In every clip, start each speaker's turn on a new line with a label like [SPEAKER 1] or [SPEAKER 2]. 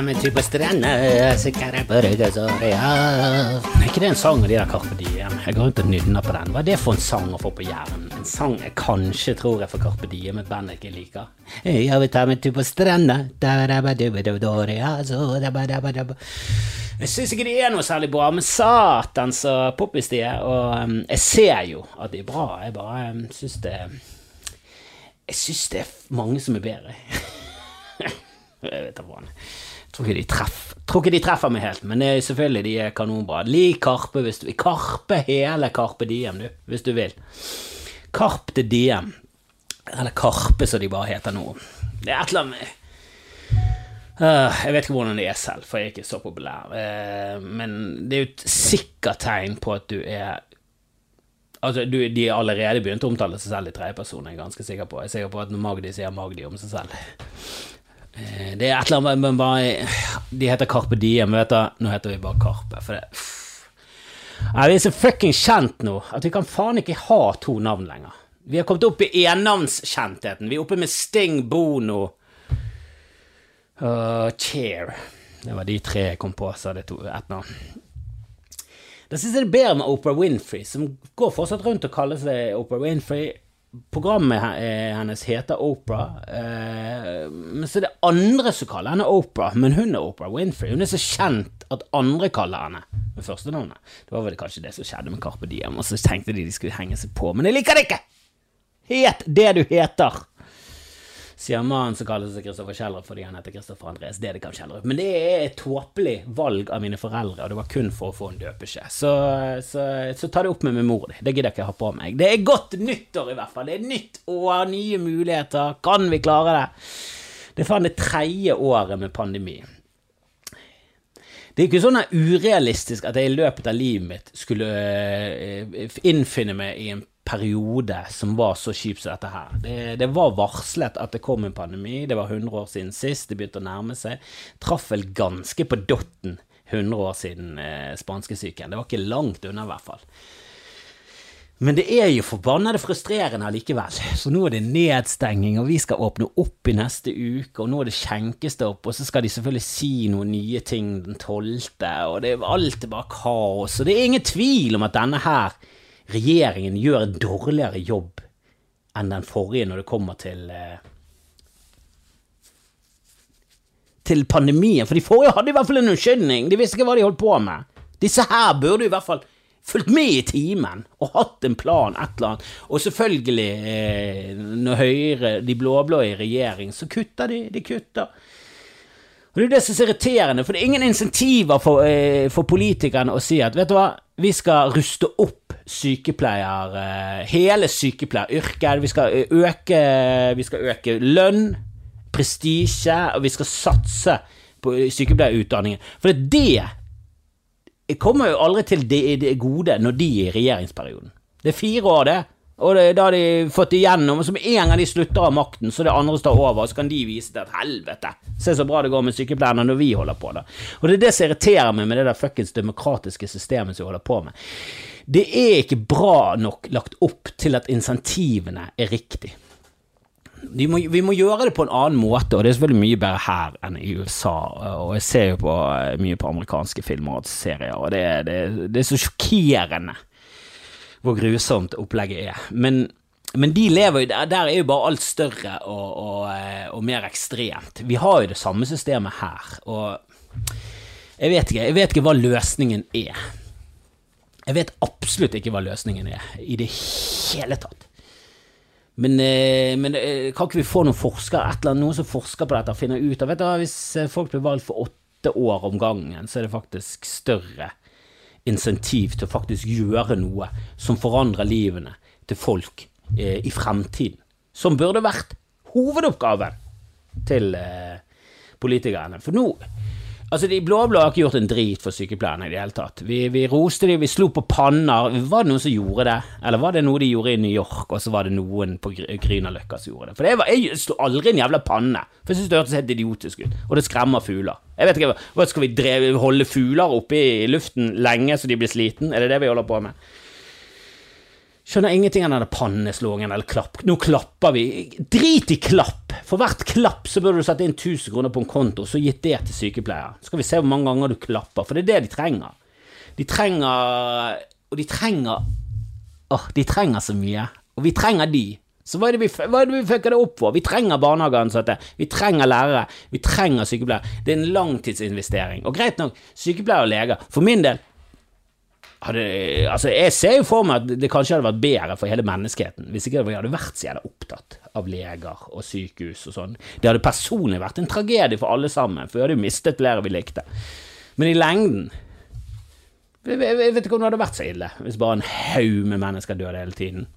[SPEAKER 1] tar meg en tur på så er ikke det en sang av de der Carpe Diem? Jeg går rundt og nynner på den. Hva er det for en sang å få på hjernen? En sang jeg kanskje tror jeg får Carpe Diem, et band jeg ikke liker. Jeg vil ta meg tur på stranda Jeg syns ikke de er noe særlig bra, men satan så poppis de er. Og um, jeg ser jo at de er bra, jeg bare um, syns det Jeg syns det er mange som er bedre. Jeg vet da faen. Jeg tror ikke de treffer, tror ikke de treffer meg helt, men er selvfølgelig de er kanonbra. Lik Karpe hvis du vil. Karpe hele Karpe Diem, du, hvis du vil. Karp til Diem. Eller Karpe, som de bare heter nå. Det er et eller annet Uh, jeg vet ikke hvordan det er selv, for jeg er ikke så populær. Uh, men det er jo et sikkert tegn på at du er Altså, du, De har allerede begynt å omtale seg selv i tredjeperson, jeg er ganske sikker på. Jeg er sikker på at når Magdi sier Magdi om seg selv Det er et eller annet men bare De heter Carpe Diem, vet du. Nå heter vi bare Karpe. For det Nei, Vi er så fucking kjent nå at vi kan faen ikke ha to navn lenger. Vi har kommet opp i ennavnskjentheten. Vi er oppe med Sting, Bono og Cheer. Det var de tre jeg kom på, så det to ett navn. Da syns jeg det er bedre med Oprah Winfrey, som går fortsatt rundt og kaller seg Oprah Winfrey. Programmet hennes heter Oprah, men så er det andre som kaller henne Oprah, men hun er Oprah Winfrey. Hun er så kjent at andre kaller henne med første navnet. Det var vel kanskje det som skjedde med Carpe Diem, og så tenkte de de skulle henge seg på, men jeg liker det ikke! Het det du heter! Sier mannen som kaller seg Kristoffer Kjellrup fordi han heter Kristoffer Andreas Dedekamp Kjellrup. Men det er et tåpelig valg av mine foreldre, og det var kun for å få en døpeskje. Så, så, så ta det opp med min mor di. Det gidder jeg ikke ha på meg. Det er godt nyttår, i hvert fall. Det er nytt år, nye muligheter. Kan vi klare det? Det er faen det tredje året med pandemi. Det er ikke sånn urealistisk at jeg i løpet av livet mitt skulle innfinne meg i en periode som var så kjip som dette her. Det, det, var varslet at det kom en pandemi, det var 100 år siden sist, det begynte å nærme seg. Traff vel ganske på dotten 100 år siden eh, spanskesyken. Det var ikke langt unna, i hvert fall. Men det er jo forbannede frustrerende allikevel. Så nå er det nedstenging, og vi skal åpne opp i neste uke, og nå er det skjenkestopp, og så skal de selvfølgelig si noen nye ting den tolvte, og det er alt er bare kaos. Og det er ingen tvil om at denne her regjeringen gjør en dårligere jobb enn den forrige når det kommer til til pandemien. For de forrige hadde i hvert fall en unnskyldning. De visste ikke hva de holdt på med. Disse her burde i hvert fall fulgt med i timen og hatt en plan, et eller annet. Og selvfølgelig, når Høyre, de blå-blå, i regjering, så kutter de. De kutter. Og Det er det som er irriterende, for det er ingen insentiver for, for politikerne å si at vet du hva, vi skal ruste opp sykepleier, hele sykepleieryrket. Vi øke, vi skal øke lønn, prestisje, og vi skal satse på sykepleierutdanningen. For det kommer jo aldri til det, gode når de er i regjeringsperioden. Det er fire år, det. Og det, da har de fått igjennom, og så med en gang de slutter av makten, så det andre står over, så kan de vise til at helvete, se så bra det går med sykepleierne når vi holder på, da. Og det er det som irriterer meg med det der fuckings demokratiske systemet som vi holder på med. Det er ikke bra nok lagt opp til at insentivene er riktig. Vi må, vi må, gjøre det på en annen måte, og det er selvfølgelig mye bedre her enn i USA. Og jeg ser jo på, mye på amerikanske filmer og serier, og det, det, det er så sjokkerende hvor grusomt opplegget er. Men, men de lever jo der, der er jo bare alt større og, og, og, mer ekstremt. Vi har jo det samme systemet her, og jeg vet ikke, jeg vet ikke hva løsningen er. Jeg vet absolutt ikke hva løsningen er i det hele tatt. Men, men, kan ikke vi få noen forskere, et eller annet, noen som forsker på dette og finner ut av vet du, Hvis folk blir valgt for åtte år om gangen, så er det faktisk større insentiv til å faktisk gjøre noe som forandrer livene til folk eh, i fremtiden. Som burde vært hovedoppgaven til eh, politikerne. For nå Altså, De blå-blå har ikke gjort en drit for sykepleierne i det hele tatt. Vi, vi roste dem, vi slo på panner. Var det noen som gjorde det? Eller var det noe de gjorde i New York, og så var det noen på Grünerløkka som gjorde det? For det var, jeg slo aldri en jævla panne, for jeg synes det hørtes helt idiotisk ut. Og det skremmer fugler. Jeg vet ikke, hva Skal vi dreve, holde fugler oppe i luften lenge så de blir sliten? Er det det vi holder på med? Skjønner ingenting av denne panneslåingen eller klapp. Nå klapper vi. Drit i klapp! For hvert klapp så burde du sette inn 1000 kroner på en konto, så gitt det til sykepleier. Så skal vi se hvor mange ganger du klapper, for det er det de trenger. De trenger Og de trenger Åh, de trenger så mye. Og vi trenger de. Så hva er det vi, hva det vi fucker det opp for? Vi trenger barnehageansatte, vi trenger lærere, vi trenger sykepleiere. Det er en langtidsinvestering. Og greit nok, sykepleiere og leger. For min del hadde, altså Jeg ser jo for meg at det kanskje hadde vært bedre for hele menneskeheten hvis ikke vi hadde vært så jævla opptatt av leger og sykehus og sånn. Det hadde personlig vært en tragedie for alle sammen, for vi hadde jo mistet flere vi likte. Men i lengden jeg vet ikke om det hadde vært så ille hvis bare en haug med mennesker døde hele tiden.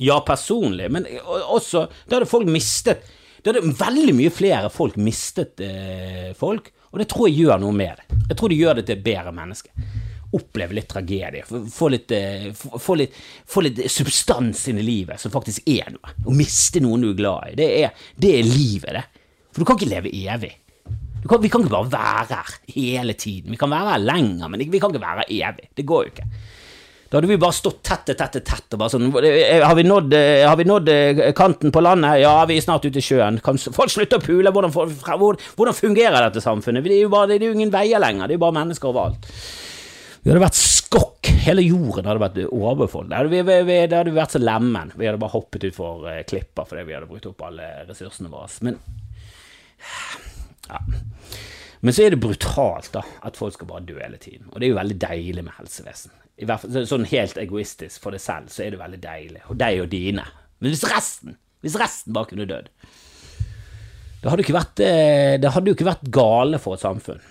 [SPEAKER 1] Ja, personlig, men også Da hadde folk mistet Da hadde veldig mye flere folk mistet eh, folk, og det tror jeg gjør noe med det. Jeg tror det gjør det til et bedre menneske. Oppleve litt tragedie, få litt, eh, litt, litt substans inn i livet som faktisk er noe. Å miste noen du er glad i, det er, det er livet, det. For du kan ikke leve evig. Kan, vi kan ikke bare være her hele tiden. Vi kan være her lenger, men vi kan ikke være her evig. Det går jo ikke. Da hadde vi bare stått tett, tett, tett og bare sånn Har vi nådd, har vi nådd eh, kanten på landet? Ja, vi er snart ute i sjøen. Kan folk slutte å pule? Hvordan, hvordan fungerer dette samfunnet? Det er, jo bare, det er jo ingen veier lenger. Det er jo bare mennesker overalt. Vi hadde vært skokk. Hele jorden hadde vært overbefolket. Det, hadde vi, det hadde vært så lemen. Vi hadde bare hoppet utfor uh, klipper fordi vi hadde brukt opp alle ressursene våre. Men ja. Men så er det brutalt da, at folk skal bare dø hele tiden. Og det er jo veldig deilig med helsevesen. I hvert fall, sånn helt egoistisk for deg selv, så er det veldig deilig. Og deg og dine. Men hvis resten, hvis resten bare kunne dødd det hadde, eh, det hadde jo ikke vært gale for et samfunn.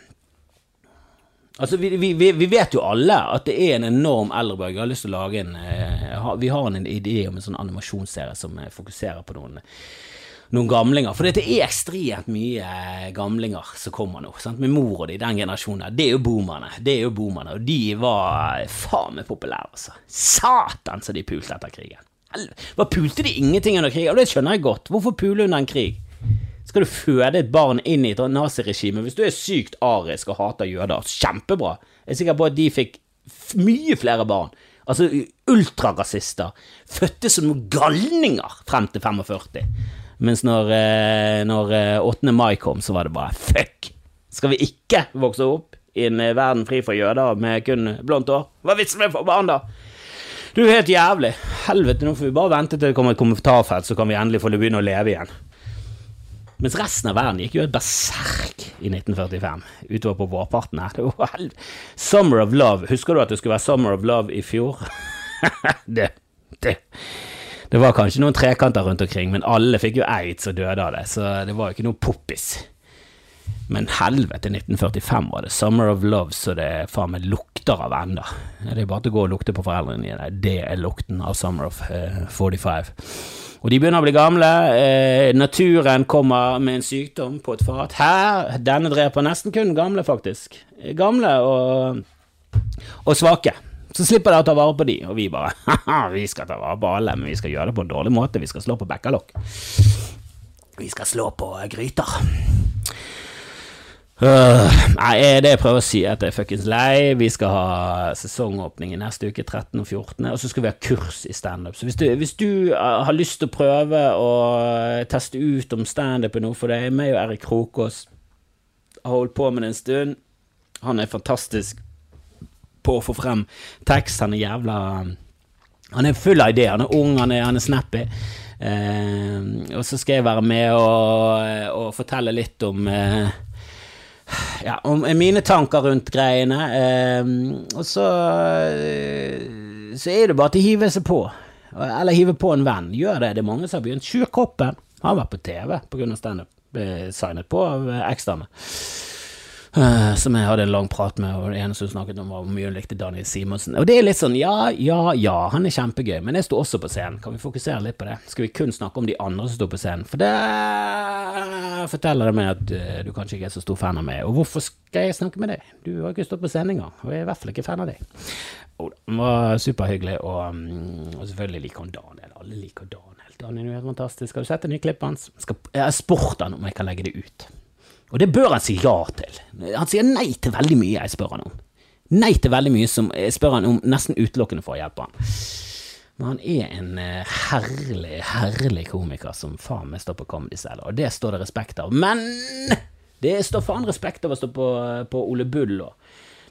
[SPEAKER 1] Altså, vi, vi, vi, vet jo alle at det er en enorm eldrebølge. Jeg har lyst til å lage en eh, Vi har en idé om en sånn animasjonsserie som eh, fokuserer på noen noen gamlinger. For det er ekstremt mye eh, gamlinger som kommer nå. Sant? Med mor og de, den generasjonen. Det er jo boomerne. Det er jo boomerne, Og de var faen meg populære, altså. Satan så de pulte etter krigen. Hva pulte de ingenting under krigen? Og det skjønner jeg godt. Hvorfor pule under en krig? Skal du føde et barn inn i et naziregime? Hvis du er sykt arisk og hater jøder, kjempebra. Jeg er sikker på at de fikk mye flere barn. Altså ultrarasister. Fødte som galninger frem til 45. Mens når, eh, når 8. Eh, mai kom, så var det bare fuck. Skal vi ikke vokse opp i en eh, verden fri for jøder med kun blondt hår? Hva er vitsen med for barn, da? Du er helt jævlig. Helvete, nå får vi bare vente til det kommer et kommentarfelt, så kan vi endelig få begynne å leve igjen. Mens resten av verden gikk jo et berserk i 1945, utover på vårparten her. Helvete. Summer of Love. Husker du at det skulle være Summer of Love i fjor? det, det det var kanskje noen trekanter rundt omkring, men alle fikk jo aids og døde av det, så det var jo ikke noe poppis. Men helvete, 1945 var det Summer of Love, så det faen meg lukter av enda. Det er bare til å gå og lukte på foreldrene dine. Det er lukten av Summer of uh, eh, 45. Og de begynner å bli gamle. Eh, naturen kommer med en sykdom på et fat. Her, denne dreper nesten kun gamle, faktisk. Gamle og, og svake. Så slipper de å ta vare på de, og vi bare haha, vi skal ta vare på alle, men vi skal gjøre det på en dårlig måte. Vi skal slå på bekkalokk. Vi skal slå på gryter. Uh, nei, det jeg prøver å si, er at jeg er fuckings lei. Vi skal ha sesongåpning i neste uke, 13. og 14., og så skal vi ha kurs i standup. Så hvis du, hvis du uh, har lyst til å prøve å teste ut om standup er noe for deg, meg og Erik Krokås har holdt på med det en stund. Han er fantastisk på å få frem tekst. Han er jævla Han er full av ideer. Han er ung, han er, han er snappy. Uh, og så skal jeg være med og, og fortelle litt om eh, ja, om mine tanker rundt greiene. Eh, og så så er det bare til å hive seg på. Eller hive på en venn. Gjør det. Det er mange som har begynt. Sjur Koppen har vært på TV pga. standup. Ble signet på av eksterne. Uh, som jeg hadde en lang prat med, og det eneste hun snakket om, var hvor mye hun likte Daniel Simonsen. Og det er litt sånn, ja, ja, ja, han er kjempegøy, men jeg står også på scenen. Kan vi fokusere litt på det? Skal vi kun snakke om de andre som står på scenen? For det forteller det meg at uh, du kanskje ikke er så stor fan av meg. Og hvorfor skal jeg snakke med deg? Du har ikke stått på scenen engang, og jeg er i hvert fall ikke fan av deg. Og det var superhyggelig, og, um, og selvfølgelig liker hun Daniel. Alle liker Daniel. Daniel er helt fantastisk. Har du sett det nye klippet hans? Jeg spurte han om jeg kan legge det ut. Og det bør han si ja til. Han sier nei til veldig mye jeg spør han om. Nei til veldig mye som jeg spør han om nesten utelukkende for å hjelpe han. Men han er en eh, herlig, herlig komiker som faen meg står på Comedy Cell, og det står det respekt av. Men det står faen respekt av å stå på, på Ole Bull og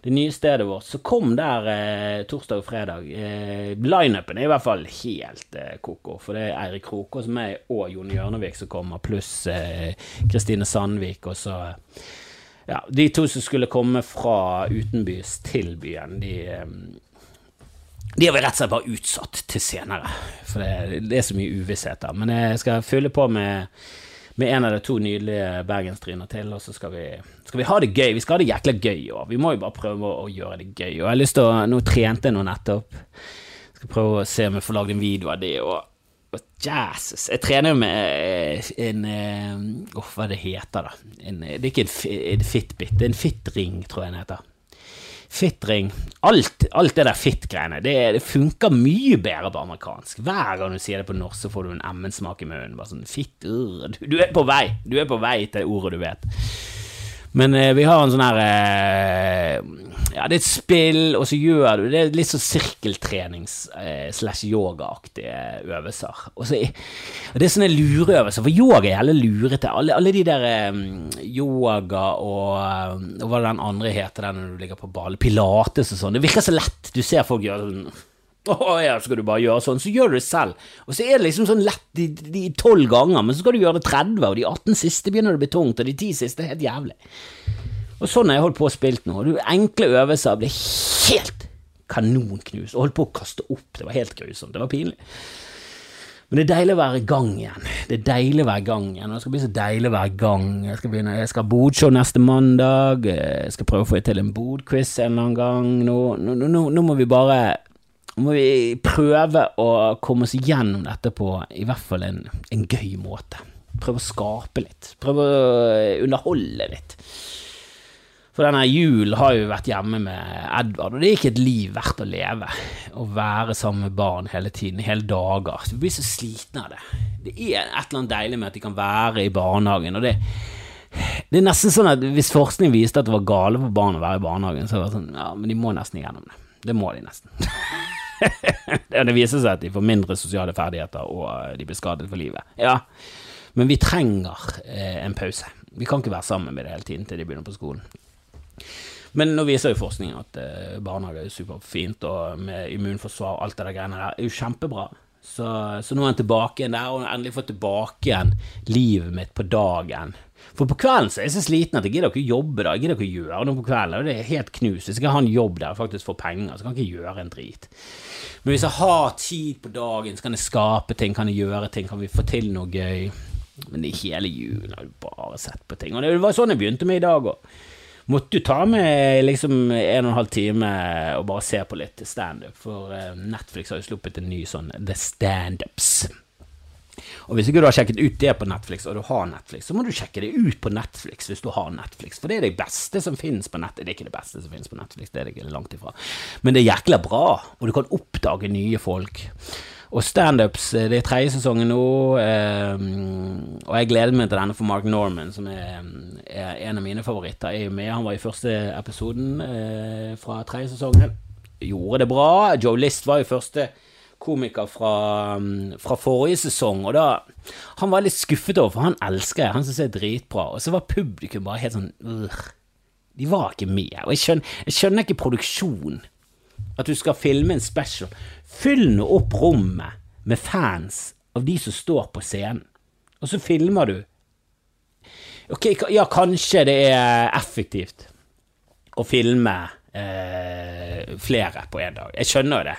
[SPEAKER 1] det nye stedet vårt. Så kom der eh, torsdag og fredag. Eh, Lineupen er i hvert fall helt eh, koko, for det er Eirik Krokås, er og Jon Hjørnevik som kommer, pluss eh, Kristine Sandvik, og så ja, de to som skulle komme fra utenbys til byen, de eh, de har vi rett og slett bare utsatt til senere, for det, det er så mye uvisshet der. Men jeg skal fylle på med, med en av de to nydelige bergenstryner til, og så skal vi, skal vi, ha det gøy. Vi skal ha det jækla gøy i. Vi må jo bare prøve å, gjøre det gøy. Og jeg har lyst til å Nå trente jeg nå nettopp. Skal prøve å se om jeg får lagd en video av det. og og Jesus. Jeg trener jo med en Åh, oh, hva det heter, da? En, det er ikke en, en Fitbit, det er en Fitring, tror jeg den heter. Fitring. Alt, alt det der fitt-greiene. det, det, funker mye bedre på amerikansk. Hver gang du sier det på norsk, så får du en M-en-smak i munnen. Bare sånn fitt, du, du, er på vei. Du er på vei til ordet du vet. Men eh, vi har en sånn her eh, Ja, det er et spill, og så gjør du Det er litt sånn sirkeltrenings eh, øvelser. Og, så, og det er sånne lureøvelser, for yoga er jævlig lurete. Alle, alle de der eh, yoga og, eh, og hva den andre heter, den når du ligger på ball, pilates og sånn, det virker så lett. Du ser folk gjøre sånn å ja, skal du bare gjøre sånn, så gjør du det selv. Og så er det liksom sånn lett de tolv ganger, men så skal du gjøre det 30, og de 18 siste begynner det å bli tungt, og de 10 siste er helt jævlig. Og sånn har jeg holdt på å spille nå. Du, Enkle øvelser ble helt kanonknust, og holdt på å kaste opp. Det var helt grusomt. Det var pinlig. Men det er deilig å være i gang igjen. Det er deilig å være i gang igjen. Det skal bli så deilig å være i gang. Jeg skal begynne, jeg skal ha bodshow neste mandag. Jeg skal prøve å få til en bodquiz en eller annen gang. Nå, nå, nå, nå må vi bare må vi prøve å komme oss gjennom dette på i hvert fall en, en gøy måte. Prøve å skape litt. Prøve å underholde litt. For denne julen har jo vært hjemme med Edvard, og det er ikke et liv verdt å leve. Å være sammen med barn hele tiden, hele dager. Vi blir så slitne av det. Det er et eller annet deilig med at de kan være i barnehagen, og det det er nesten sånn at hvis forskning viste at det var gale for barn å være i barnehagen, så var det sånn Ja, men de må nesten igjennom det. Det må de nesten. det viser seg at de får mindre sosiale ferdigheter, og de blir skadet for livet. Ja, men vi trenger eh, en pause. Vi kan ikke være sammen med det hele tiden til de begynner på skolen. Men nå viser jo forskningen at eh, barnehage er superfint, og med immunforsvar og alt det der greiene der er jo kjempebra. Så, så, nå er han tilbake igjen der, og endelig fått tilbake igjen livet mitt på dagen. For på kvelden så er jeg så sliten at jeg gidder ikke å jobbe da, jeg gidder ikke å gjøre noe på kvelden. Det er helt knust. Jeg skal ha en jobb der og faktisk få penger, så kan jeg ikke gjøre en drit. Men hvis jeg har tid på dagen, så kan jeg skape ting, kan jeg gjøre ting, kan vi få til noe gøy. Men i hele julen har du bare sett på ting. Og det var sånn jeg begynte med i dag òg. Måtte jo ta med liksom en og en halv time og bare se på litt standup, for eh, Netflix har jo sluppet en ny sånn The Standups. Og hvis ikke du har sjekket ut det på Netflix, og du har Netflix, så må du sjekke det ut på Netflix hvis du har Netflix, for det er det beste som finnes på nett. Det er ikke det beste som finnes på Netflix, det er det ikke langt ifra, men det er jækla bra, og du kan oppdage nye folk. Og standups, eh, det er tredje sesongen nå, eh, og jeg gleder meg til denne for Mark Norman, som er en av mine favoritter. Jeg er med, Han var i første episoden eh, fra tredje sesongen. Gjorde det bra. Joe List var i første komiker fra, mm, fra, forrige sesong, og da Han var litt skuffet over, for han elsker jeg, han syns jeg er dritbra, og så var publikum bare helt sånn øh, De var ikke med, og jeg skjønner, jeg skjønner ikke produksjon. At du skal filme en special. Fyll nå opp rommet med fans av de som står på scenen, og så filmer du. Ok, ja, kanskje det er effektivt å filme eh, flere på én dag. Jeg skjønner jo det.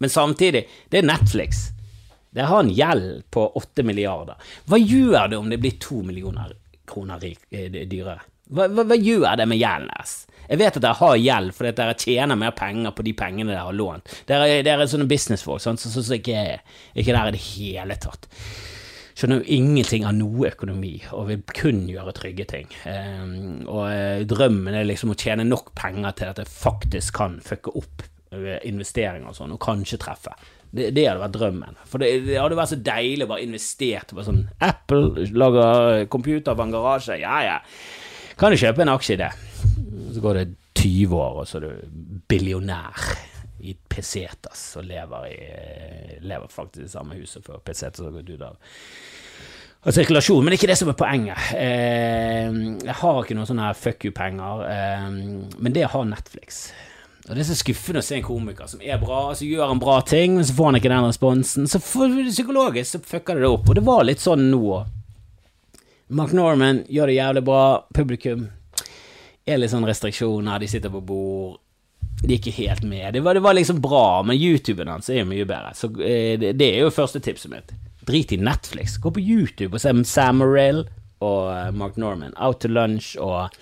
[SPEAKER 1] Men samtidig, det er Netflix. Det har en gjeld på åtte milliarder. Hva gjør det om det blir to millioner kroner eh, dyrere? Hva, hva, hva, gjør det med gjelden deres? Jeg vet at dere har gjeld fordi dere tjener mer penger på de pengene dere har lånt. Dere, dere er sånne businessfolk sånn, som så, så, ikke, ikke der i det hele tatt. Skjønner jo ingenting av noe økonomi og vil kun gjøre trygge ting. Um, og uh, drømmen er liksom å tjene nok penger til at jeg faktisk kan fucke opp investeringer og sånn, og kanskje treffe. Det, det, hadde vært drømmen. For det, det, hadde vært så deilig å bare investere på sånn Apple lager computer på en garasje. Ja, ja. Kan du kjøpe en aksje i det? Så går det 20 år, og så er du billionær. i Pesetas, og lever, i, lever faktisk i samme huset før Pesetas har gått ut av av sirkulasjon, men det er ikke det som er poenget. Eh, jeg har ikke noen sånne fuck you-penger, eh, men det har Netflix. Og Det er så skuffende å se en komiker som er bra, så gjør han bra ting, men så får han ikke den responsen. Så psykologisk så fucker det det opp, og det var litt sånn nå òg. Norman gjør det jævlig bra, publikum er litt sånn restriksjoner, de sitter på bord. De er ikke helt med. Det var, det var liksom bra, men YouTuben hans er jo mye bedre. Så eh, det, det er jo første tipset mitt. Drit i Netflix. Gå på YouTube og se Samarill og eh, Mark Norman. Out to Lunch og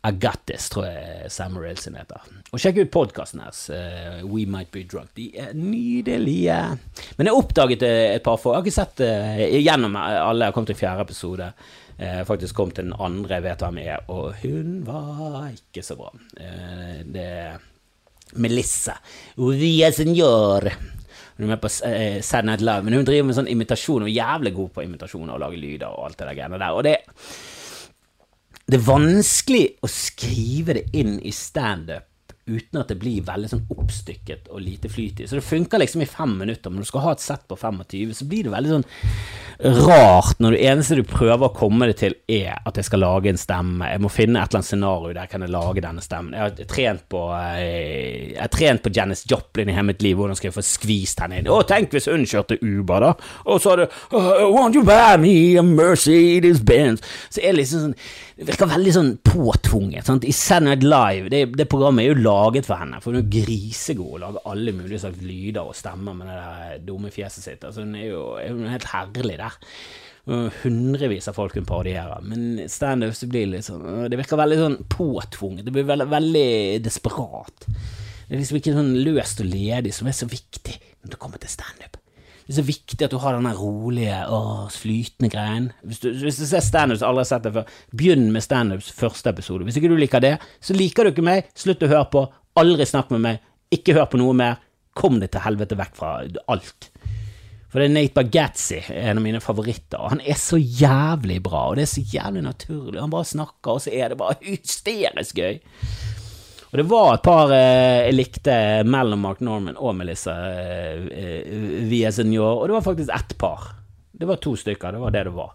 [SPEAKER 1] Agatis, tror jeg Sam Morrill sin heter. Og sjekk ut podkasten hans, uh, We Might Be Drunk. De er nydelige. Men jeg oppdaget et par få Jeg har ikke sett uh, gjennom alle. Jeg har kommet til fjerde episode. Uh, faktisk kom til den andre, jeg vet hvem jeg er, og hun var ikke så bra. Uh, det er Melissa. Via senor. Hun er med på Sad Night Live, men hun driver med sånn imitasjon, og er jævlig god på imitasjoner og lage lyder og alt det der greiene der. Og det det er vanskelig å skrive det inn i standup uten at det blir veldig sånn oppstykket og lite flyt i. Så det funker liksom i fem minutter, men når du skal ha et sett på 25, så blir det veldig sånn rart når det eneste du prøver å komme det til, er at jeg skal lage en stemme. Jeg må finne et eller annet scenario der jeg kan lage denne stemmen. Jeg har trent på, eh, jeg har trent på Janis Joplin i hele mitt liv. Hvordan skal jeg få skvist henne inn? Å, tenk hvis hun kjørte Uber, da! Og så hadde oh, Won't you buy me a Mercedes Benz? Så er det liksom sånn Det virker veldig sånn påtvunget. Sant? I Senate Live, det, det, programmet er jo laget for henne, for hun er grisegod og lager alle mulige slags lyder og stemmer med det der dumme fjeset sitt. Altså, hun er jo hun er helt herlig der. Hundrevis av folk hun parodierer, men standup blir litt sånn Det virker veldig sånn påtvunget. Det blir veldig, veldig desperat. Det er liksom ikke sånn løst og ledig som er så viktig når det kommer til standup. Det er så viktig at du har den rolige, åh, flytende greien. Hvis du, hvis du ser standups, aldri har sett det før, begynn med standups første episode. Hvis ikke du liker det, så liker du ikke meg, slutt å høre på, aldri snakk med meg, ikke hør på noe mer, kom deg til helvete vekk fra alt. For det er Nate Bagazzi, en av mine favoritter. Han er så jævlig bra, og det er så jævlig naturlig. Han bare snakker, og så er det bare hysterisk gøy. Og det var et par eh, jeg likte mellom Mark Norman og Melissa eh, eh via senior, og det var faktisk ett par. Det var to stykker, det var det det var.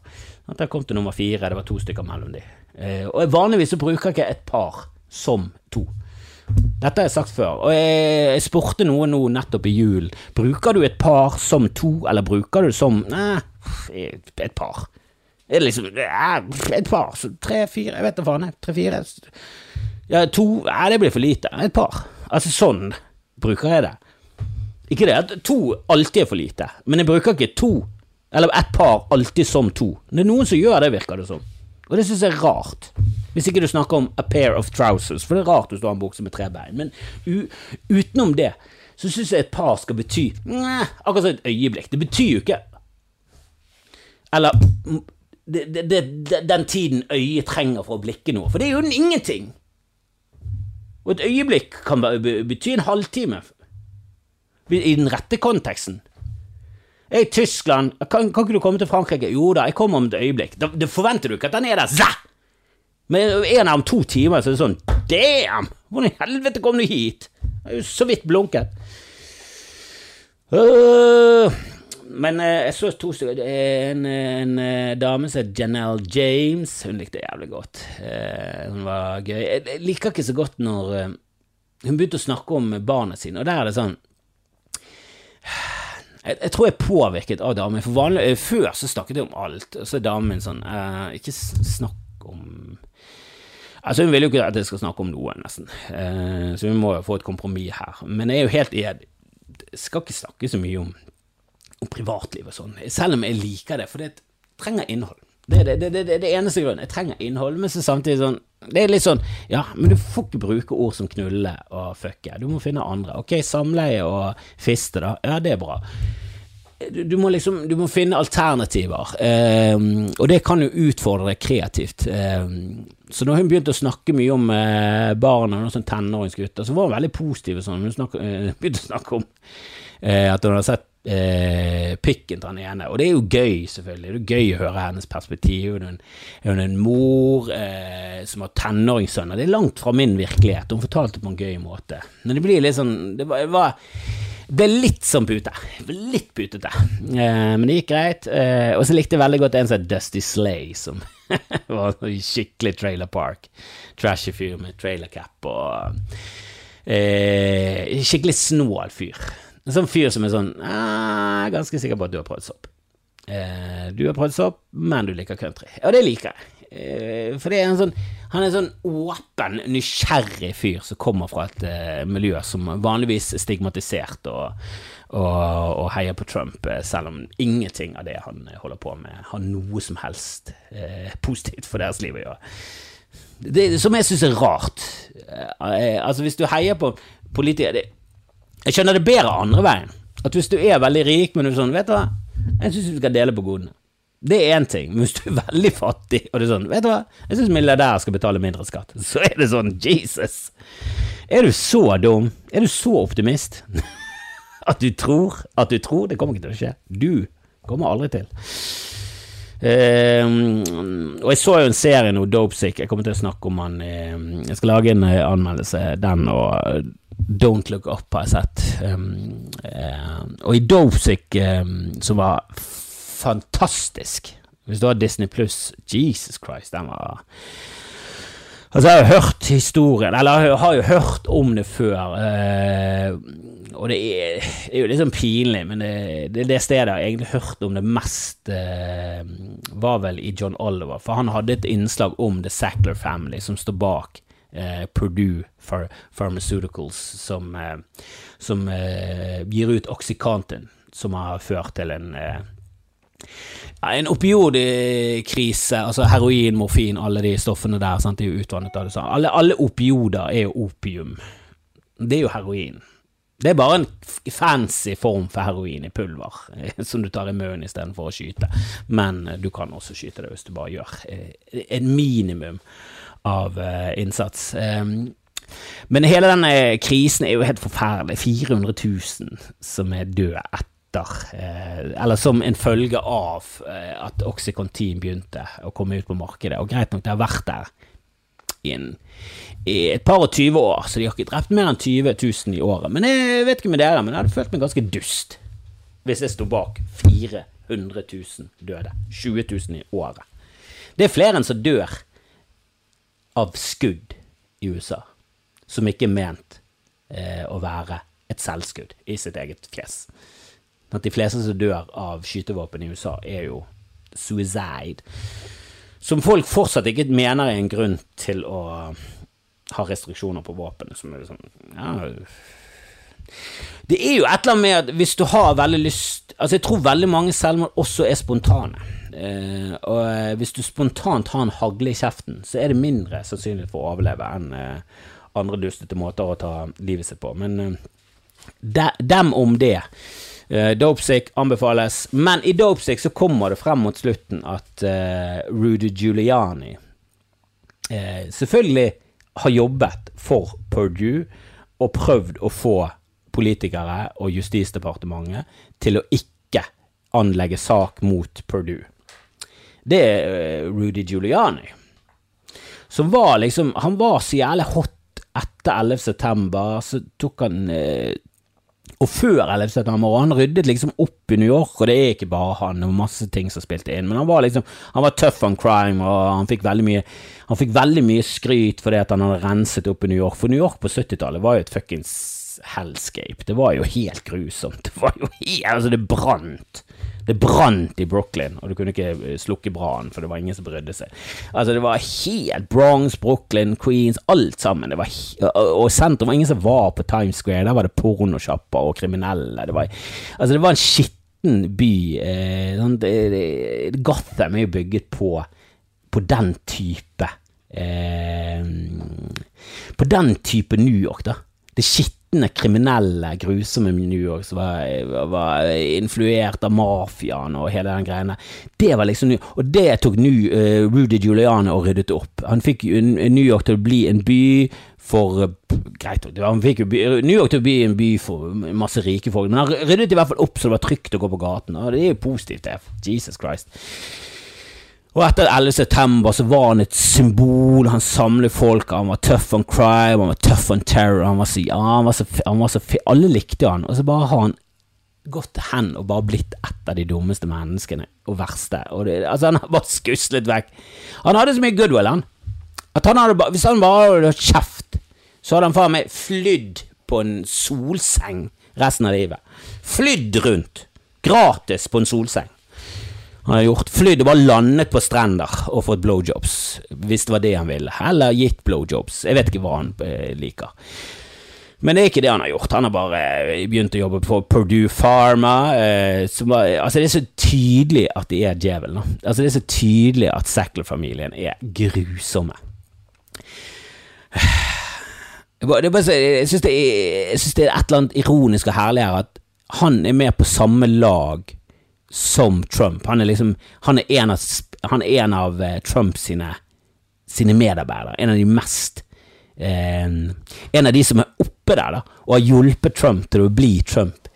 [SPEAKER 1] At jeg kom til nummer fire, det var to stykker mellom de. Eh, og vanligvis så bruker jeg ikke et par som to. Dette har jeg sagt før, og jeg, spurte noen nå nettopp i julen. Bruker du et par som to, eller bruker du som Nei, et par. Er det liksom Et par. Så tre-fire, jeg vet da faen. Tre-fire Ja, to Nei, det blir for lite. Et par. Altså sånn bruker jeg det. Ikke det at to alltid er for lite, men jeg bruker ikke to, eller ett par, alltid som to. Det er noen som gjør det, virker det som. Og det syns jeg er rart. Hvis ikke du snakker om a pair of trousers, for det er rart hvis du har en bukse med tre bein. Men utenom det så syns jeg et par skal bety Nei, akkurat som et øyeblikk. Det betyr jo ikke Eller det, det, det, den tiden øyet trenger for å blikke noe. For det er jo ingenting. Og et øyeblikk kan bety en halvtime i den rette konteksten. Jeg er i Tyskland. Kan, kan, ikke du komme til Frankrike? Jo da, jeg kommer om et øyeblikk. Da, det forventer du ikke at han er der. Zæ! Men en av to timer så er det sånn Damn! Hvordan i helvete kom du hit? Jeg har jo så vidt blunket. Uh, men uh, jeg så to stykker. En, en, en dame som het Janelle James. Hun likte jævlig godt. Uh, hun var gøy. Jeg liker ikke så godt når hun begynte å snakke om barna sine, og der er det sånn jeg, jeg, tror jeg er påvirket av damen. For vanlig, eh, Før så snakket jeg om alt, og så er damen min sånn eh, Ikke snakk om Altså Hun vil jo ikke at jeg skal snakke om noe, nesten, eh, så vi må jo få et kompromiss her. Men jeg er jo helt enig. Jeg skal ikke snakke så mye om, om privatliv og sånn, selv om jeg liker det, for det trenger innhold. Det er det, det, det, det, eneste grunnen. Jeg trenger innhold, men så samtidig sånn Det er litt sånn Ja, men du får ikke bruke ord som knulle og fucke. Du må finne andre. Ok, samleie og fiste, da. Ja, det er bra. Du, du må liksom Du må finne alternativer, eh, og det kan jo utfordre deg kreativt. Eh, så når hun begynte å snakke mye om eh, barna, noen sånn tenåringsgutter, så var hun veldig positiv. og Sånn. Hun snakket, uh, begynte å snakke om uh, at hun hadde sett eh, pikken til han ene. Og det er jo gøy, selvfølgelig. Det er gøy å høre hennes perspektiv. Hun er en mor eh, som har tenåringssønner. Det er langt fra min virkelighet. Hun fortalte på en gøy måte. Men det blir litt sånn Det var, var ble litt som pute. Litt putete. Eh, men det gikk greit. Eh, og så likte jeg veldig godt en som het Dusty Slay, som var en skikkelig trailer park. Trashy fyr med trailercap og eh, Skikkelig snål fyr. En sånn fyr som er sånn Jeg er ganske sikker på at du har prøvd sopp. Eh, du har prøvd sopp, men du liker country. Og det liker jeg. Eh, for det er en sånn Han er en sånn åpen, nysgjerrig fyr som kommer fra et eh, miljø som vanligvis er stigmatisert og, og, og, heier på Trump, eh, selv om ingenting av det han holder på med, har noe som helst uh, positivt for deres liv å gjøre. Det, som jeg syns er rart. Uh, altså, hvis du heier på politikere det, Jeg skjønner det bedre andre veien. At hvis du er veldig rik, men du er sånn Vet du hva, jeg syns vi skal dele på godene. Det er én ting, men hvis du er veldig fattig og det er sånn Vet du hva, jeg syns milliardærer skal betale mindre skatt. Så er det sånn Jesus! Er du så dum? Er du så optimist? at du tror at du tror? Det kommer ikke til å skje. Du kommer aldri til. Uh, og jeg så jo en serie nå, Dopesick. Jeg kommer til å snakke om han uh, Jeg skal lage en uh, anmeldelse. Den og Don't Look Up har jeg sett. Um, og i Dopesick, um, som var fantastisk. Hvis du har Disney pluss, Jesus Christ, den var Altså, jeg har jo hørt historien, eller jeg har jo hørt om det før, eh, og det er, det er, jo litt sånn pinlig, men det, det, det stedet jeg har egentlig hørt om det mest, eh, var vel i John Oliver, for han hadde et innslag om The Sackler Family, som står bak eh, Purdue Ph Pharmaceuticals, som, eh, som eh, gir ut Oxycontin, som har ført til en eh, ja, en opioidkrise, altså heroin, morfin, alle de stoffene der, sant, de er jo utvannet av det samme. Alle, alle opioder er jo opium. Det er jo heroin. Det er bare en fancy form for heroin i pulver, som du tar i munnen istedenfor å skyte. Men eh, du kan også skyte det hvis du bare gjør eh, en minimum av eh, innsats. Ehm, men hele denne krisen er jo helt forferdelig. 400 000 som er døde etter eh, eller som en følge av eh, at Oxycontin begynte å komme ut på markedet. Og greit nok, det har vært der i, i et par og tyve år, så de har ikke drept mer enn 20 000 i året. Men jeg vet ikke med dere, men jeg hadde følt meg ganske dust hvis jeg sto bak 400 000 døde. 20 000 i året. Det er flere enn som dør av skudd i USA, som ikke er ment eh, å være et selvskudd i sitt eget fjes at de fleste som dør av skytevåpen i USA, er jo suicide. Som folk fortsatt ikke mener er en grunn til å ha restriksjoner på våpenet. Som er liksom, ja, Det er jo et eller annet med at hvis du har veldig lyst Altså, jeg tror veldig mange selvmord også er spontane. Eh, og eh, hvis du spontant har en hagle i kjeften, så er det mindre sannsynlig for å overleve enn eh, andre dustete måter å ta livet sitt på. Men eh, de, dem om det. Uh, Dopesick anbefales, men i Dopesick så kommer det frem mot slutten at uh, Rudy Giuliani uh, selvfølgelig har jobbet for Purdue og prøvd å få politikere og Justisdepartementet til å ikke anlegge sak mot Purdue. Det er Rudy Giuliani. Som var liksom Han var så jævlig hot etter 11. september. Så tok han og før 11. september, han ryddet liksom opp i New York, og det er ikke bare han, var masse ting som spilte inn, men han var liksom Han var tough on crime, og han fikk veldig mye Han fikk veldig mye skryt fordi at han hadde renset opp i New York, for New York på 70-tallet var jo et fuckings hellscape. Det var jo helt grusomt. Det var jo helt Altså, det brant. Det brant i Brooklyn, og du kunne ikke eh, slukke brannen, for det var ingen som brydde seg. Altså, det var helt Bronx, Brooklyn, Queens, alt sammen. Det var, og sentrum var ingen som var på Times Square. Der var det pornosjapper og kriminelle. Det var, altså, det var en skitten by. Eh, sånn, Gotham er jo bygget på, på den type eh, På den type New York, da. Det skitne skittende kriminelle, grusomme New York som var, var influert av mafiaen og hele den greiene. Det var liksom Og det tok New, uh, Rudy Giuliani og ryddet opp. Han fikk New York til å bli en by for Greit, han fikk jo New York til å bli en by for masse rike folk, men han ryddet i hvert fall opp så det var trygt å gå på gaten, og det er jo positivt, det. Jesus Christ. Og etter 11. september så var han et symbol, han samlet folk, han var tough on crime, han var tough on terror, han var så, ja, han var så, han var så Alle likte han, og så bare har han gått hen og bare blitt et av de dummeste menneskene og verste. Og det, altså, han har bare skuslet vekk. Han hadde så mye goodwill, han. At han hadde, hvis han bare hadde kjeft, så hadde han faen meg flydd på en solseng resten av livet. Flydd rundt. Gratis på en solseng. Han har gjort flydd og bare landet på strender og fått blowjobs, hvis det var det han ville. Eller gitt blowjobs. Jeg vet ikke hva han eh, liker. Men det er ikke det han har gjort. Han har bare eh, begynt å jobbe på Purdue Pharma. Eh, var, altså det er så tydelig at de er djevelen. Altså det er så tydelig at Sackler-familien er grusomme. Jeg syns det, det, er et eller annet ironisk og herlig her at han er med på samme lag som Trump. Han er liksom Han er en av, er en av uh, Trump sine, sine, medarbeidere. En av de mest eh, En av de som er oppe der, da, og har hjulpet Trump til å bli Trump.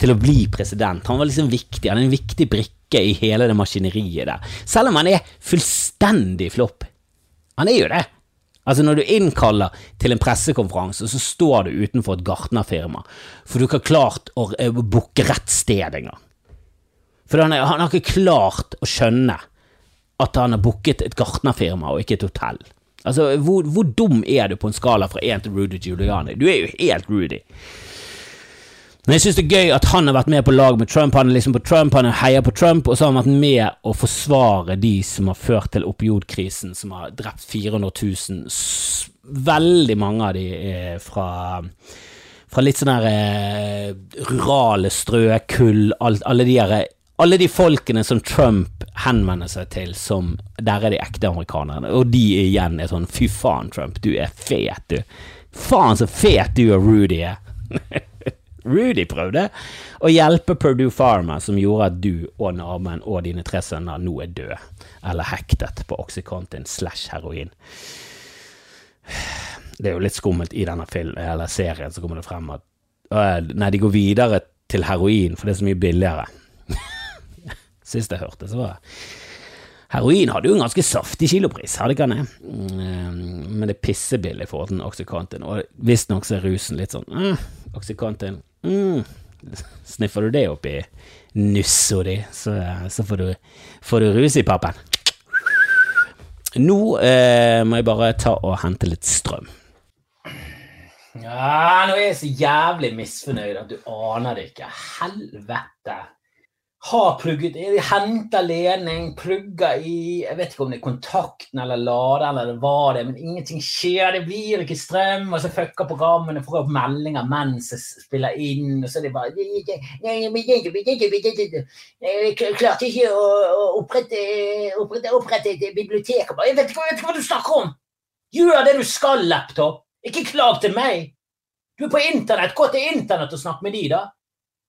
[SPEAKER 1] Til å bli president. Han var liksom viktig. Han er en viktig brikke i hele det maskineriet der. Selv om han er fullstendig flopp. Han er jo det. Altså Når du innkaller til en pressekonferanse, så står du utenfor et gartnerfirma, for du ikke har klart å eh, booke rett sted engang. For han, er, han, har ikke klart å skjønne at han har booket et gartnerfirma og ikke et hotell. Altså, hvor, hvor, dum er du på en skala fra én til Rudy Giuliani? Du er jo helt Rudy. Men jeg syns det er gøy at han har vært med på lag med Trump. Han er liksom på Trump, han heier på Trump, og så har han vært med å forsvare de som har ført til opiodkrisen, som har drept 400 000. Veldig mange av de er fra, fra litt sånne eh, rurale strøk, kull, alle de her alle de folkene som Trump henvender seg til som Der er de ekte amerikanerne, og de igjen er sånn Fy faen, Trump, du er fet, du. Faen så fet du og Rudy er. Rudy prøvde å hjelpe Purdue Pharma, som gjorde at du og Narmen og dine tre sønner nå er døde, eller hektet på Oxycontin slash heroin. Det er jo litt skummelt i denne film, eller serien, så kommer det frem at Nei, de går videre til heroin, for det er så mye billigere. Sist jeg hørte, så var Heroin hadde jo en ganske saftig kilopris, hadde ikke han det? Mm, men det er pissebillig i forhold til Oxycontin, og visstnok er rusen litt sånn mm, Oxycontin mm. Sniffer du det opp i nussa di, så, så, får, du, får du rus i pappen. Nå eh, må jeg bare ta og hente litt strøm. Ja, nå er jeg så jævlig misfornøyd at du aner det ikke. Helvete har plugget Henter ledning, plugger i Jeg vet ikke om det er kontakten eller laderen eller hva det er, men ingenting skjer. Det blir ikke strøm, og så fucker programmene får opp meldinger mens jeg spiller inn, og så er det bare Jeg klarte ikke å opprette, opprette, opprette et bibliotek. Jeg vet ikke, jeg vet ikke hva du snakker om! Gjør det du skal, laptop! Ikke klag til meg! Du er på internett. Gå til internett og snakk med de, da.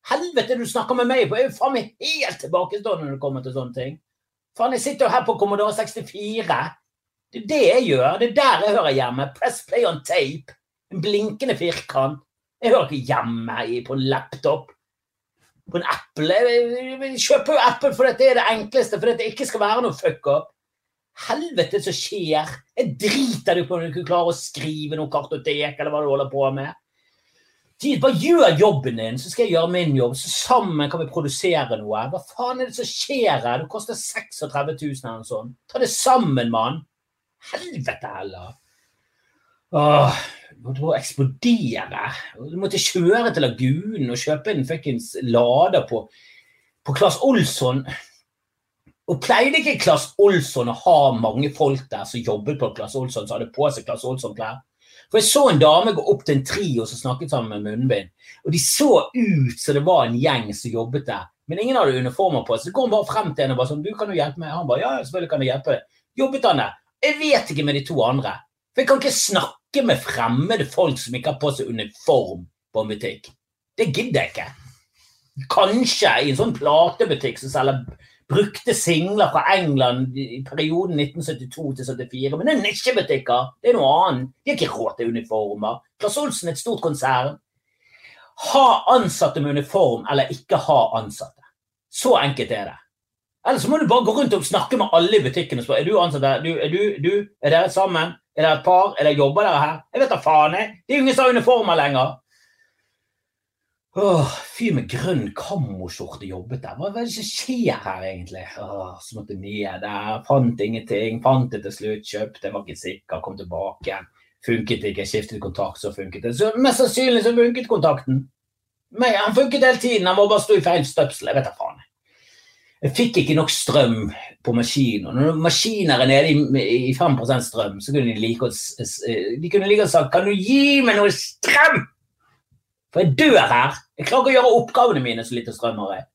[SPEAKER 1] Helvete, du snakker med meg på! Jeg er jo faen meg helt tilbakestående når det kommer til sånne ting. Faen, jeg sitter jo her på Commodore 64. Det er det jeg gjør. Det er der jeg hører hjemme. Press play on tape. En blinkende firkant. Jeg hører ikke hjemme på en laptop. På en Apple. Kjøper jo Apple fordi det er det enkleste, fordi det ikke skal være noe fuck up. Helvete som skjer! Jeg driter i om du ikke klarer å skrive noe kartotek eller hva du holder på med. Bare gjør jobben din, så skal jeg gjøre min jobb. Så sammen kan vi produsere noe. Hva faen er det som skjer her? Det koster 36 000 eller noe sånt. Ta det sammen, mann! Helvete heller! Åh, måtte må eksplodere. Du måtte kjøre til Lagunen og kjøpe en fuckings lader på, på Claes Olsson. Og pleide ikke Claes Olsson å ha mange folk der som jobbet på Claes Olsson, som hadde på seg Claes Olsson-klær? For jeg så en dame gå opp til en trio som snakket sammen med munnbind. Og de så ut som det var en gjeng som jobbet der. Men ingen hadde uniformer på. Så det kom bare frem til henne og bare sånn Du, kan jo hjelpe meg? Han bare ja, selvfølgelig kan jeg hjelpe deg. Jobbet han der? Jeg vet ikke med de to andre. For jeg kan ikke snakke med fremmede folk som ikke har på seg uniform på en butikk. Det gidder jeg ikke. Kanskje i en sånn platebutikk som selger brukte singler fra England i perioden 1972 til 74. Men det er nisjebutikker. Det er noe annet. De har ikke råd til uniformer. Claes Olsen er et stort konsern. Ha ansatte med uniform eller ikke ha ansatte. Så enkelt er det. Eller så må du bare gå rundt og snakke med alle i butikken og spørre er du ansatt der. Du, er, du, du, er dere sammen? Er dere et par? Er dere jobber dere her? Jeg vet da faen. jeg. Det er jo ingen som har uniformer lenger. Åh, Fyr med grønn kammoskjorte jobbet der. Hva, er det som skjer her, egentlig? Åh, Så måtte ned der, fant ingenting. Fant det til slutt, kjøpte, var ikke sikker, kom tilbake. Funket ikke, skiftet kontakt, så funket det. Så Mest sannsynlig så funket kontakten. Men han funket hele tiden, han må bare stå i feil støpsel. Jeg vet da faen. Jeg fikk ikke nok strøm på maskinen. Når maskiner er nede i, i 5 strøm, så kunne de like å, like sagt Kan du gi meg noe strøm? For jeg dør her. Jeg klarer ikke å gjøre oppgavene mine så lite strøm har jeg.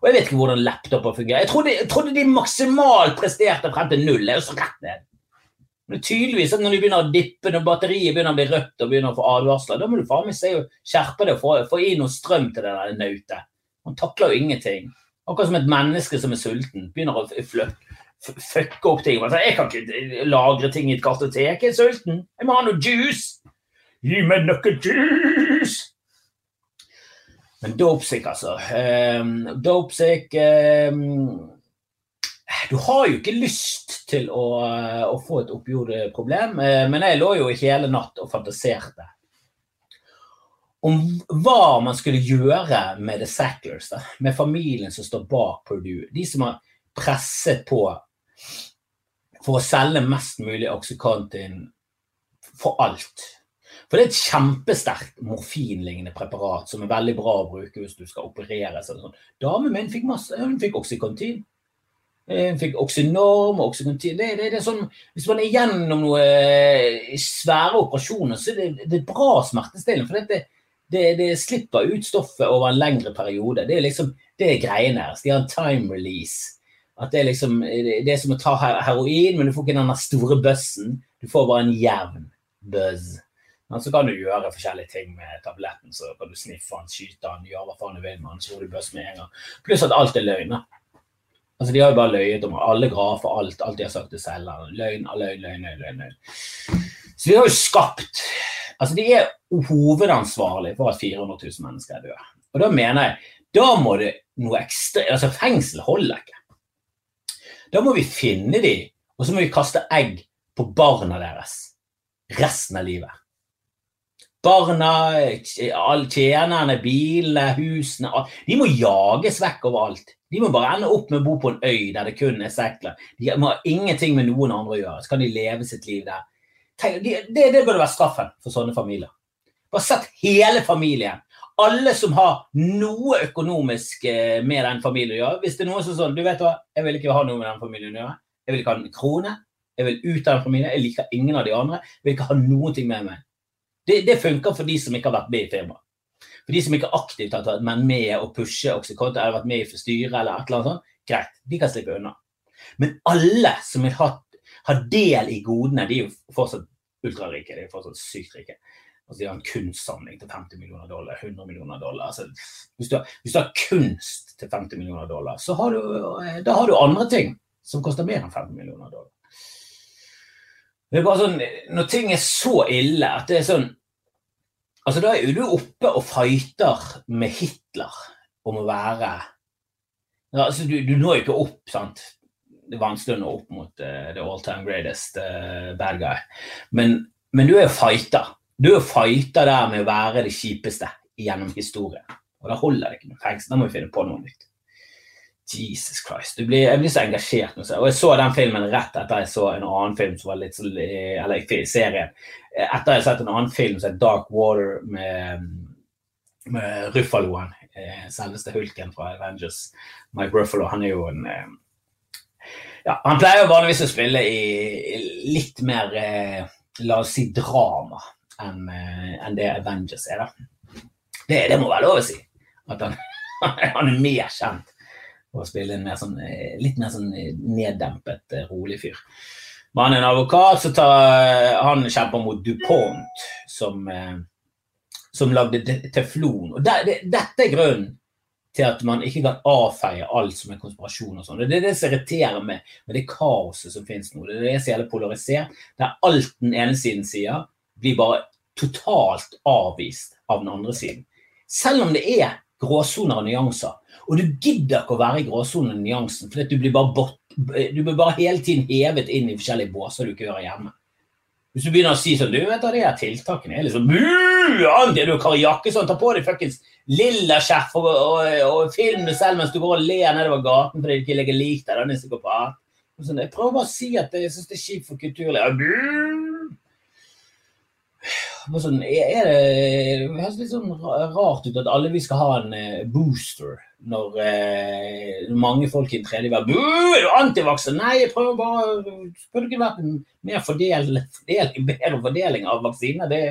[SPEAKER 1] Og jeg vet ikke hvordan laptoper fungerer. Jeg trodde, jeg trodde de maksimalt presterte frem til null. Det er jo så rett ned. Men tydeligvis at når du begynner å dippe, når batteriet begynner å bli rødt og begynner å få advarsler, da må du faen meg se og skjerpe deg og få, få inn noe strøm til det der nautet. Han takler jo ingenting. Akkurat som et menneske som er sulten, begynner å fucke opp ting. Altså, jeg kan ikke lagre ting i et kartotek, jeg er sulten. Jeg må ha noe juice. Gi meg noe juice! Men dopesick, altså. Um, dopesick um, Du har jo ikke lyst til å, å få et oppjordproblem, uh, men jeg lå jo hele natt og fantaserte om hva man skulle gjøre med The Sacklers, da, med familien som står bak Purdue. De som har presset på for å selge mest mulig Oxycontin for alt. For det er et kjempesterkt morfinlignende preparat som er veldig bra å bruke hvis du skal opereres. Sånn. Damen min fikk masse, hun fikk Oxycontin. Hun fikk Oxynorm og oksykontin. Det, det, det, er sånn, hvis man er gjennom noen eh, svære operasjoner, så er det, det er bra smertestillende. For det, det, slipper ut stoffet over en lengre periode. Det er liksom, det er greien her. De har en time release. At det er liksom, det er som å ta heroin, men du får ikke den store bøssen. Du får bare en jevn buzz. Men så kan du gjøre forskjellige ting med tabletten. Så kan du sniffe den, skyte den, gjøre hva faen du vil med den, så du bøss med en gang. Pluss at alt er løgn. Altså, De har jo bare løyet om alle grafer, alt, alt de har sagt til selgeren. Løgn, løgn, løgn, løgn, løgn. Så de har jo skapt Altså, De er hovedansvarlige for at 400 000 mennesker er døde. Og da mener jeg da må det noe ekstra Altså, fengsel holder ikke. Da må vi finne dem, og så må vi kaste egg på barna deres resten av livet. Barna, tjenerne, bilene, husene De må jages vekk overalt. De må bare ende opp med å bo på en øy der det kun er sekler. De må ha ingenting med noen andre å gjøre. Så kan de leve sitt liv der. Det, det, det burde være straffen for sånne familier. Bare sett hele familien. Alle som har noe økonomisk eh, med den familien å gjøre. Hvis det er noen som sånn Du vet hva, jeg vil ikke ha noe med den familien å gjøre. Jeg vil ikke ha en krone. Jeg vil ut av den familien. Jeg liker ingen av de andre. Jeg vil ikke ha noen ting med meg. Det, det, funker for de som ikke har vært med i firmaet. For de som ikke aktivt har vært med å pushe Oxycontin eller vært med i styret eller et eller annet sånt, greit, de kan slippe unna. Men alle som har, har del i godene, de er jo fortsatt ultrarike. De er fortsatt sykt rike. Altså, de har en kunstsamling til 50 millioner dollar, 100 millioner dollar. Altså, hvis, du har, hvis, du har, kunst til 50 millioner dollar, så har du, da har du andre ting som koster mer enn 50 millioner dollar. Det er bare sånn, Når ting er så ille at det er sånn altså Da er jo du oppe og fighter med Hitler om å være altså Du, du når jo ikke opp, sant? Det er vanskelig å nå opp mot uh, the all time greatest uh, bad guy. Men, men, du er jo fighter. Du er jo fighter der med å være det kjipeste gjennom historien. Og da holder det ikke med fengsel. Da må vi finne på noe nytt. Jesus Christ. Blir, jeg blir så engasjert. Og jeg så den filmen rett etter jeg så en annen film som var litt sånn Eller serien. Etter jeg har sett en annen film som er Dark Water med, med Ruffaloen. Eh, selveste hulken fra Avengers. Mike Ruffalo, han er jo en eh, ja, Han pleier jo vanligvis å spille i litt mer eh, La oss si drama enn en det Avengers er, da. Det, det må være lov å si. At han, han er mer kjent og spille en mer sånn, eh, litt mer sånn eh, neddempet, eh, rolig fyr. var han en advokat så tar, han kjemper mot DuPont, som, som lagde teflon. Og det, det, dette er grunnen til at man ikke kan avfeie alt som er konspirasjon og sånn. Det er det som irriterer meg med det kaoset som finnes nå. Det er det som gjelder polarisert, der alt den ene siden sier, blir bare totalt avvist av den andre siden. Selv om det er gråsoner og nyanser. Og du gidder ikke å være i gråsonen og nyansen, for du blir, bort, du blir bare hele tiden hevet inn i forskjellige båser du ikke hører hjemme. Hvis du begynner å si sånn Du vet da, de her tiltakene er liksom! Andy, du jakke sånn, ta på deg fuckings lilla og, og, og film deg selv mens du går og ler nedover gaten fordi du ikke legger lik deg. Sånn, jeg prøver bare å si at jeg syns det er kjipt for kulturlivet. Sånn, er det, det høres litt sånn rart ut at alle vi skal ha en eh, booster når eh, mange folk i en tredje verden er du antivakser? Nei, jeg prøver bare Burde ikke vært en mer fordel, fordeling, bedre fordeling av vaksiner? Det,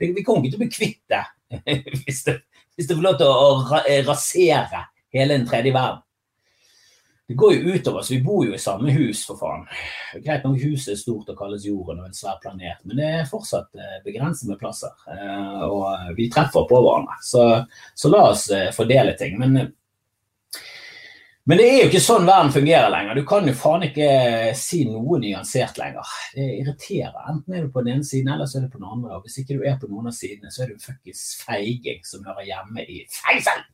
[SPEAKER 1] det, vi kommer ikke til å bli kvitt det hvis det, får lov til å ra rasere hele den tredje verden. Det går jo utover oss. Vi bor jo i samme hus, for faen. Greit nok huset er stort og kalles jorden og en svær planet, men det er fortsatt eh, begrenset med plasser. Eh, Og vi treffer på hverandre. Så, så la oss eh, fordele ting. Men, men det er jo ikke sånn verden fungerer lenger. Du kan jo faen ikke si noe nyansert lenger. Det irriterer. Enten er du på den ene siden, eller så er du på den andre. Og hvis ikke du er på noen av sidene, så er du en fuckings feiging som hører hjemme i fengsel.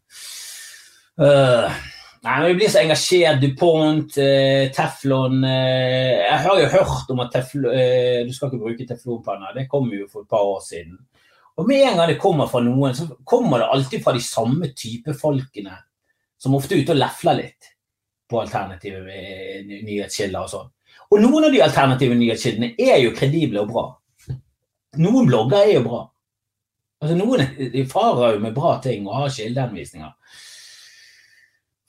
[SPEAKER 1] Øh, Nei, men Vi blir så engasjert. DuPont, eh, teflon eh, Jeg har jo hørt om at teflon, eh, du skal ikke bruke teflonpanner. Det kom jo for et par år siden. Og med en gang det kommer fra noen, så kommer det alltid fra de samme type folkene som ofte er ute og lefler litt på alternative eh, nyhetskilder og sånn. Og noen av de alternative nyhetskildene er jo kredible og bra. Noen blogger er jo bra. Altså Noen farer jo med bra ting og har kildeanvisninger.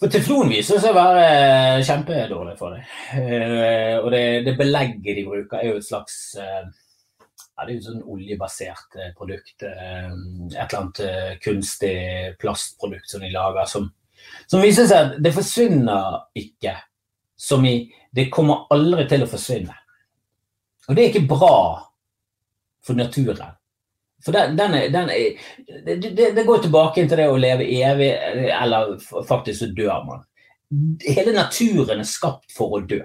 [SPEAKER 1] For teflon viser seg å være eh, kjempedårlig for deg. Eh, og det, det belegget de bruker, er jo et slags eh, ja, Det er jo sånn oljebasert produkt. et eller annet kunstig plastprodukt som de lager, som, som viser seg at det forsvinner ikke. Som i Det kommer aldri til å forsvinne. Og det er ikke bra for naturen. For den, den er, den er, det, det, går tilbake til det å leve evig, eller faktisk så dør man. Hele naturen er skapt for å dø.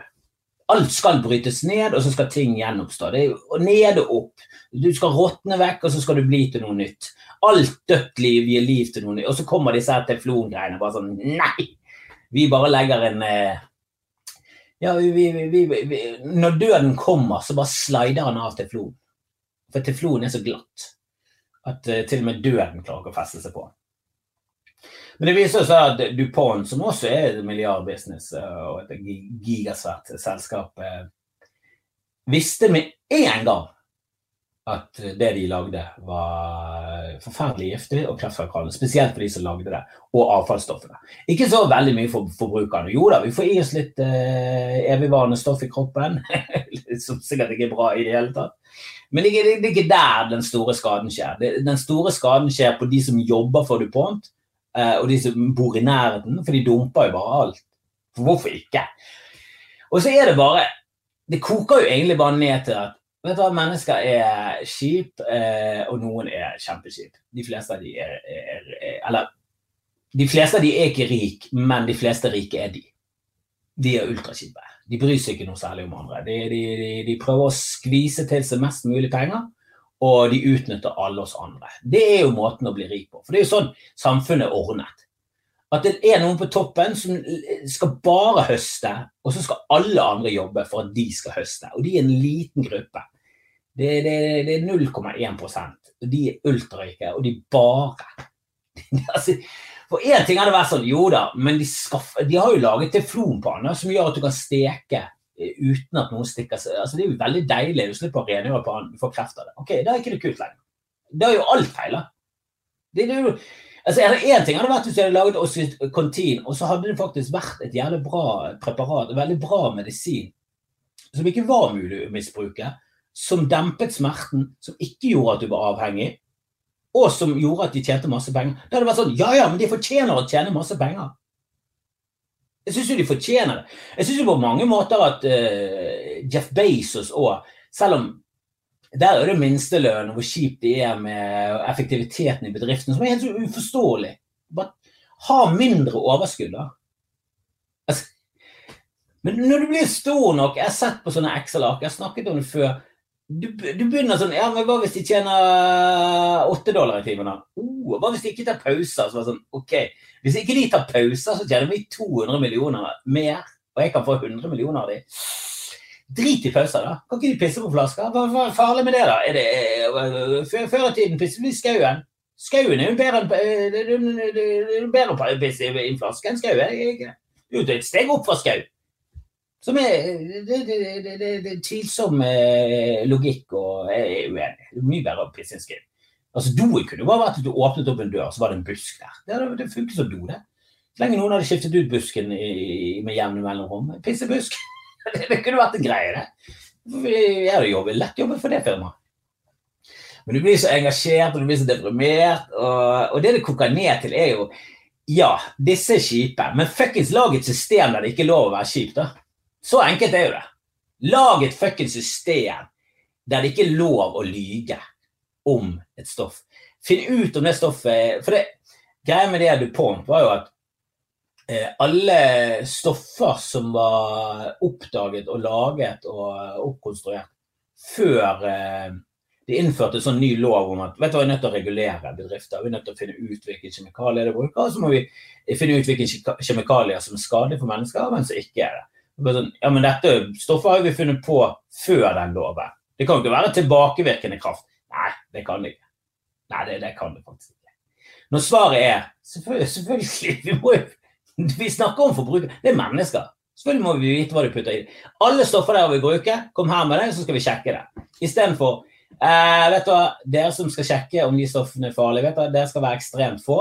[SPEAKER 1] Alt skal brytes ned, og så skal ting gjenoppstå. Det er ned og opp. Du skal råtne vekk, og så skal du bli til noe nytt. Alt dødt liv gir liv til noe nytt. Og så kommer disse teflongreiene bare sånn Nei! Vi bare legger en eh, Ja, vi, vi, vi, når døden kommer, så bare slider han av teflonen. For teflonen er så glatt at eh, til og med døden klarer ikke å feste seg på. Men det viser seg at DuPont, som også er et milliardbusiness eh, og et gi- gigasvært selskap, eh, visste med en gang at det de lagde var forferdelig giftig og kreftfremkallende. Spesielt for de som lagde det, og avfallsstoffene. Ikke så veldig mye for forbrukerne. Jo da, vi får i oss litt eh, evigvarende stoff i kroppen, som sikkert ikke er bra i det hele tatt. Men det er, ikke der den store skaden skjer. Den store skaden skjer på de som jobber for DuPont, eh, og de som bor i nærheten, for de dumper jo bare alt. For hvorfor ikke? Og så er det bare Det koker jo egentlig bare ned til at vet du hva, mennesker er kjip, eh, og noen er kjempekjip. De fleste av de er, er, er Eller de fleste av de er ikke rik, men de fleste rike er de. De er ultrakjipe. De bryr seg ikke noe særlig om andre. De, de, de, de prøver å skvise til seg mest mulig penger, og de utnytter alle oss andre. Det er jo måten å bli rik på. For det er jo sånn samfunnet er ordnet. At det er noen på toppen som skal bare høste, og så skal alle andre jobbe for at de skal høste. Og de er en liten gruppe. Det, det, det er 0,1 og De er ultrarike, og de bare altså, For én ting hadde vært sånn, jo da, men de, skaffer, de har jo laget teflonpanner som gjør at du kan steke eh, uten at noen stikker seg altså, Det er jo veldig deilig. Du slipper å rengjøre pannen, du får kreft av det. Ok, Da er ikke det kult lenger. Da er jo alt feil. Det, det er jo Altså, Én ting hadde vært hvis du hadde laget Oxycontin, og så hadde det faktisk vært et jævlig bra preparat, et veldig bra medisin, som ikke var mulig å misbruke, som dempet smerten, som ikke gjorde at du var avhengig, og som gjorde at de tjente masse penger. Da hadde det vært sånn Ja ja, men de fortjener å tjene masse penger. Jeg syns jo de fortjener det. Jeg syns jo på mange måter at uh, Jeff Bezos òg, selv om der er det minstelønn, hvor kjipt det er med effektiviteten i bedriften, som er helt så uforståelig. Bare ha mindre overskudd, da. Altså, men når du blir stor nok Jeg har sett på sånne Excel-ark, jeg har snakket om det før. Du, du, begynner sånn Ja, men hva hvis de tjener åtte dollar i timen, da? Oh, hva hvis de ikke tar pauser? Så sånn, ok, Hvis ikke de tar pauser, så tjener vi 200 millioner mer, og jeg kan få 100 millioner av dem. Drit i pauser, da. Kan ikke de pisse på flasker? Hva er farlig med det, da? Det, eh, før, før i tiden pisset vi i skauen. Skauen er jo bedre enn bedre å pisse i en flaske enn skau. Det er jo et steg opp fra skau. Som er det, det, det, det tvilsom eh, logikk, og jeg er uenig. Mye bedre skau. Altså, Doen kunne jo bare vært at du åpnet opp en dør, så var det en busk der. Det, det funket som do, det. Så lenge noen hadde skiftet ut busken i, med jevne mellomrom. Pissebusk. Det kunne vært en greie, det. Jeg hadde jobbet, lett jobbet for det firmaet. Men du blir så engasjert og du blir så deprimert, og, og det det koker ned til, er jo Ja, disse er kjipe, men fuckings lag et system der det ikke er lov å være kjip, da. Så enkelt er jo det. Lag et fuckings system der det ikke er lov å lyge om et stoff. Finn ut om det stoffet For det, greia med det DuPont var jo at Eh, alle stoffer som var oppdaget og laget og oppkonstruert før eh, de innførte en sånn ny lov om at vet du, vi er nødt til å regulere bedrifter. Vi er nødt til å finne ut hvilke kjemikalier de bruker, og så må vi finne ut hvilke kjemikalier som er skadelige for mennesker, men som ikke er det. Sånn, ja, men dette stoffet har vi funnet på før den loven. Det kan jo ikke være tilbakevirkende kraft. Nei, det kan det ikke. Nei, det, det kan det faktisk ikke. Når svaret er selvfølgelig, selvfølgelig vi må Vi snakker om forbruker. Det er mennesker. Selvfølgelig må vi vite hva de putter i. Alle stoffer der vi bruker, kom her med det, så skal vi sjekke det. Istedenfor eh, vet du hva, Dere som skal sjekke om de stoffene er farlige, vet du, dere skal være ekstremt få.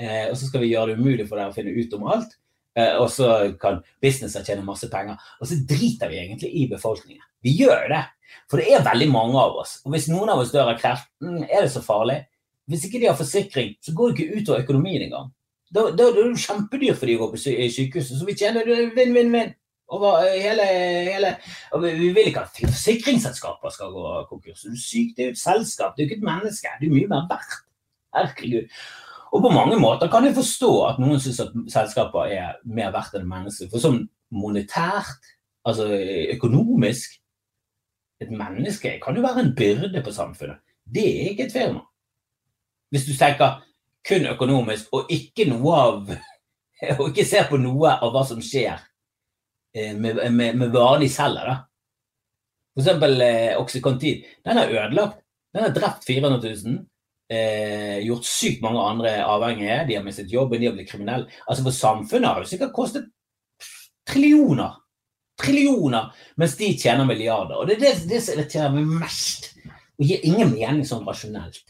[SPEAKER 1] Eh, og så skal vi gjøre det umulig for dere å finne ut om alt. Eh, og så kan businesser tjene masse penger. Og så driter vi egentlig i befolkningen. Vi gjør det. For det er veldig mange av oss. Og hvis noen av oss dør av kreft, mm, er det så farlig? Hvis ikke de har forsikring, så går det ikke utover økonomien engang. Da, da, da er det kjempedyrt for de å gå på sykehuset, så vi tjener vinn-vinn-vinn. Over hele, hele Vi vil ikke at forsikringsselskaper skal gå konkurs. Du er syk, det er jo et selskap, det er jo ikke et menneske. Du er mye mer verdt. Herregud. Og på mange måter kan jeg forstå at noen syns at selskaper er mer verdt enn mennesker. For sånn monetært, altså økonomisk Et menneske kan jo være en byrde på samfunnet. Det er ikke et firma. Hvis du tenker kun økonomisk, og ikke noe av Og ikke ser på noe av hva som skjer eh, med, med, med varene de selger. da. For eksempel eh, Oxycontin. Den er ødelagt. Den har drept 400 000. Eh, gjort sykt mange andre avhengige. De har mistet jobben, de har blitt kriminelle. Altså For samfunnet har det sikkert kostet trillioner. Trillioner, mens de tjener milliarder. Og det er det, det som irriterer meg mest, og gir ingen mening sånn rasjonelt.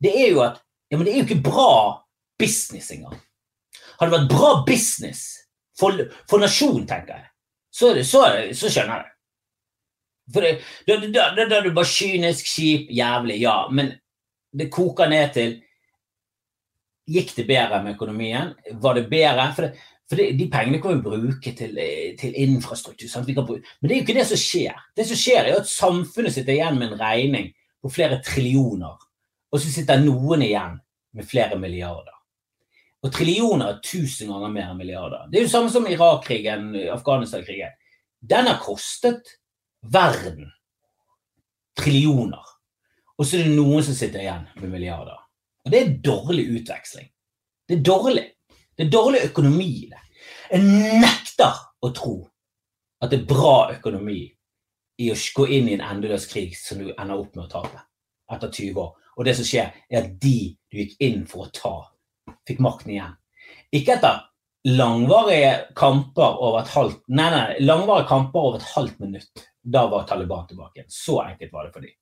[SPEAKER 1] Det er jo at ja, men det er jo ikke bra business engang. Hadde det vært bra business for, for nasjonen, tenker jeg, så, så, så skjønner jeg det. For da, da er du bare kynisk, kjip, jævlig, ja. Men det koker ned til Gikk det bedre med økonomien? Var det bedre? For, det, for det, de pengene kan vi bruke til, til infrastruktur. Bruke, men det er jo ikke det som skjer. Det som skjer, er at samfunnet sitter igjen med en regning på flere trillioner. Og så sitter noen igjen med flere milliarder. Og trillioner er tusen ganger mer enn milliarder. Det er jo samme som Irak-krigen, Afghanistan-krigen. Den har kostet verden trillioner. Og så er det noen som sitter igjen med milliarder. Og det er dårlig utveksling. Det er dårlig. Det er dårlig økonomi i det. Jeg nekter å tro at det er bra økonomi i å gå inn i en endeløs krig som du ender opp med å tape etter 20 år. Og det som skjer, er at de du gikk inn for å ta, fikk makten igjen. Ikke etter langvarige kamper over et halvt Nei, nei, langvarige kamper over et halvt minutt. Da var Taliban tilbake. igjen. Så enkelt var det for dem.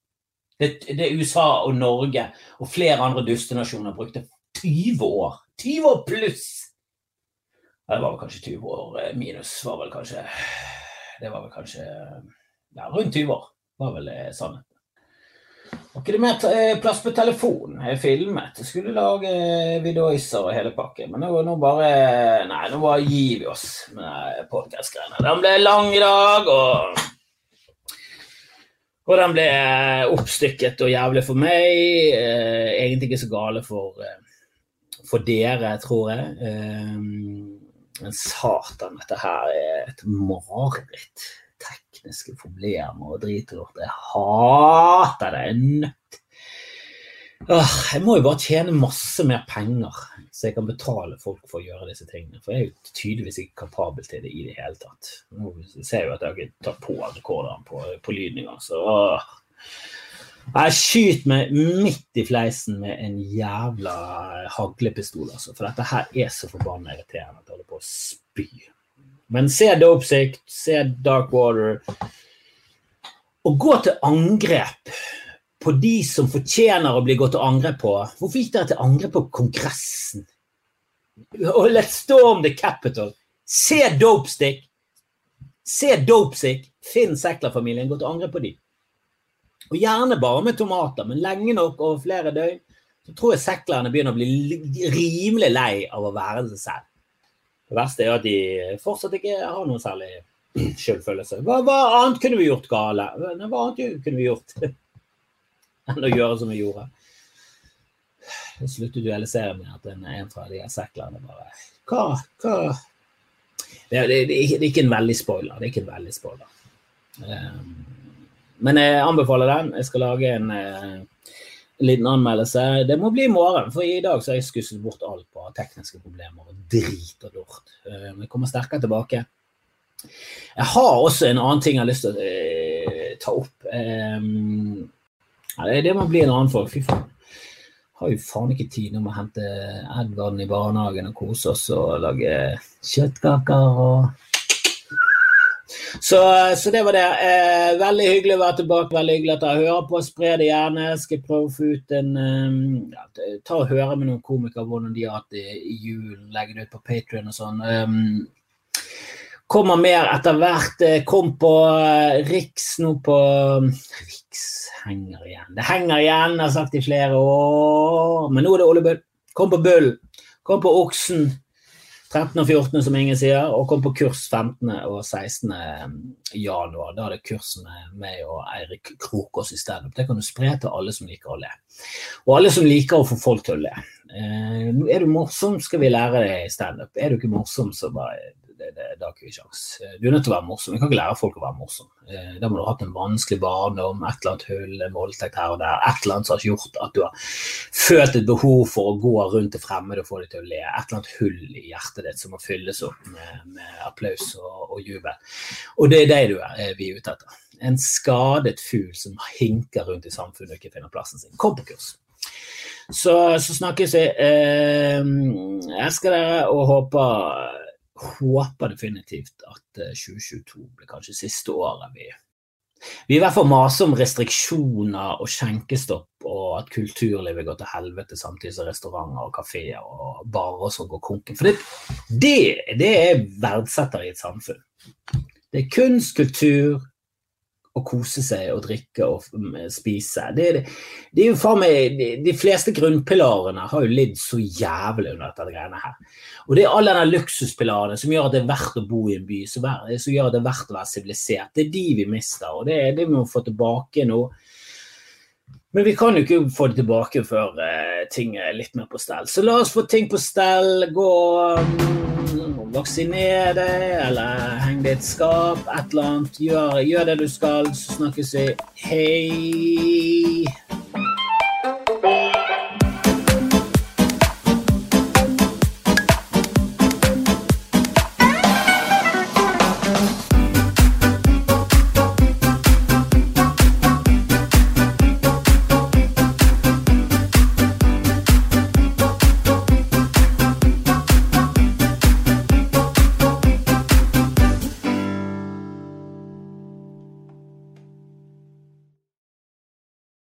[SPEAKER 1] Det, det USA og Norge og flere andre dustenasjoner brukte 20 år. 20 år pluss! Det var vel kanskje 20 år eh, minus. var vel kanskje Det var vel kanskje ja, rundt 20 år. var vel eh, sannheten. Var ikke det mer eh, plass på telefonen? Jeg filmet. Jeg skulle lage videoiser og hele pakken. Men nå, nå, bare Nei, nå bare gir vi oss med podkast-greiene. Den ble lang i dag, og og den ble oppstykket og jævlig for meg. egentlig ikke så gale for, for dere, tror jeg. men satan, dette her er et mareritt tekniske problemer og drit Jeg hater det. Jeg er nødt Jeg må jo bare tjene masse mer penger, så jeg kan betale folk for å gjøre disse tingene. For jeg er jo tydeligvis ikke kapabel til det i det hele tatt. Nå ser jeg jo at jeg ikke tar på rekordene på, på lyden engang, så åh. Jeg skyter meg midt i fleisen med en jævla haglepistol, altså. For dette her er så forbanna irriterende at jeg holder på å spy. Men se Dopesick, se Dark Water. Å gå til angrep på de som fortjener å bli gått til angrep på. Hvorfor gikk dere til angrep på Kongressen? Og let's storm the capital. Se Dopestick. Se Dopesick. Finn Sekler-familien. Gå til angrep på de. Og gjerne bare med tomater, men lenge nok over flere døgn. Så tror jeg seklerne begynner å bli rimelig lei av å være seg selv. Det verste er at de fortsatt ikke har noen særlig skyldfølelse. Hva, hva, annet kunne vi gjort gale? Hva annet kunne vi gjort enn å gjøre som vi gjorde? Jeg sluttet dualisere med at en, en fra de her seklene bare Hva? hva? Det, det, det, er ikke en veldig spoiler. Det er ikke en veldig spoiler. Um, men jeg anbefaler den. Jeg skal lage en uh, liten anmeldelse. Det må bli i morgen, for i dag så har jeg skusset bort alt på tekniske problemer og drit og dort. Eh, jeg kommer sterkere tilbake. Jeg har også en annen ting jeg har lyst til å uh, ta opp. Um, det må bli en annen folk. Fy faen. Har jo faen ikke tid nå med å hente Edvard i barnehagen og kose oss og lage kjøttkaker og så, så, det var det. Eh, veldig hyggelig å være tilbake. Veldig hyggelig at dere hører på. Spre det gjerne. Skal prøve å få ut en um, ja, Ta og høre med noen komikere hvordan de har hatt det i julen. Legge det ut på Patrion og sånn. Um, kommer mer etter hvert. Eh, kom på uh, Riks nå på henger igjen. Det henger igjen, jeg har sagt i flere år. Men nå er det Ole. Kom på Bull. Kom på Oksen. 13. og 14., som ingen sier, og kom på kurs 15. og 16. januar. Da er det kurs med meg og Eirik Krokås i standup. Det kan du spre til alle som liker å le. Og alle som liker å få folk til å le. Eh, er du morsom, skal vi lære deg standup. Er du ikke morsom, så bare det, det, det har ikke vi sjans. Eh, du er nødt til å være morsom. Vi kan ikke lære folk å være morsom. Eh, da må du ha hatt en vanskelig barndom, et eller annet hull, en voldtekt her og der. Et eller annet som har gjort at du har følt et behov for å gå rundt til fremmede og få dem til å le. Et eller annet hull i hjertet ditt som må fylles opp med, med applaus og, og, jubel. Og det er det du er, vi er ute etter. En skadet fugl som hinker rundt i samfunnet og ikke finner plassen sin. Kom på kurs. Så, så snakkes vi. Eh, elsker dere og håper håper definitivt at 2022 eh, blir kanskje siste året vi vi i hvert fall maser om restriksjoner og skjenkestopp, og at kulturlivet går til helvete samtidig som restauranter og kafeer og barer som går konken. For det, det, det er verdsetter i et samfunn. Det er kunst, kultur, å kose seg og drikke og mm, spise. Det, det, det er jo faen meg, de, de, fleste grunnpilarene har jo lidd så jævlig under dette greiene her. Og det er alle de luksuspilarene som gjør at det er verdt å bo i en by, som, gjør at det er verdt å være sivilisert. Det er de vi mister, og det det vi må få tilbake nå. Men vi kan jo ikke få det tilbake før uh, ting er litt mer på stell. Så la oss få ting på stell. Gå Vaksiner deg, eller heng deg i et skap, et eller annet. Gjør, gjør det du skal, så snakkes vi. Hei!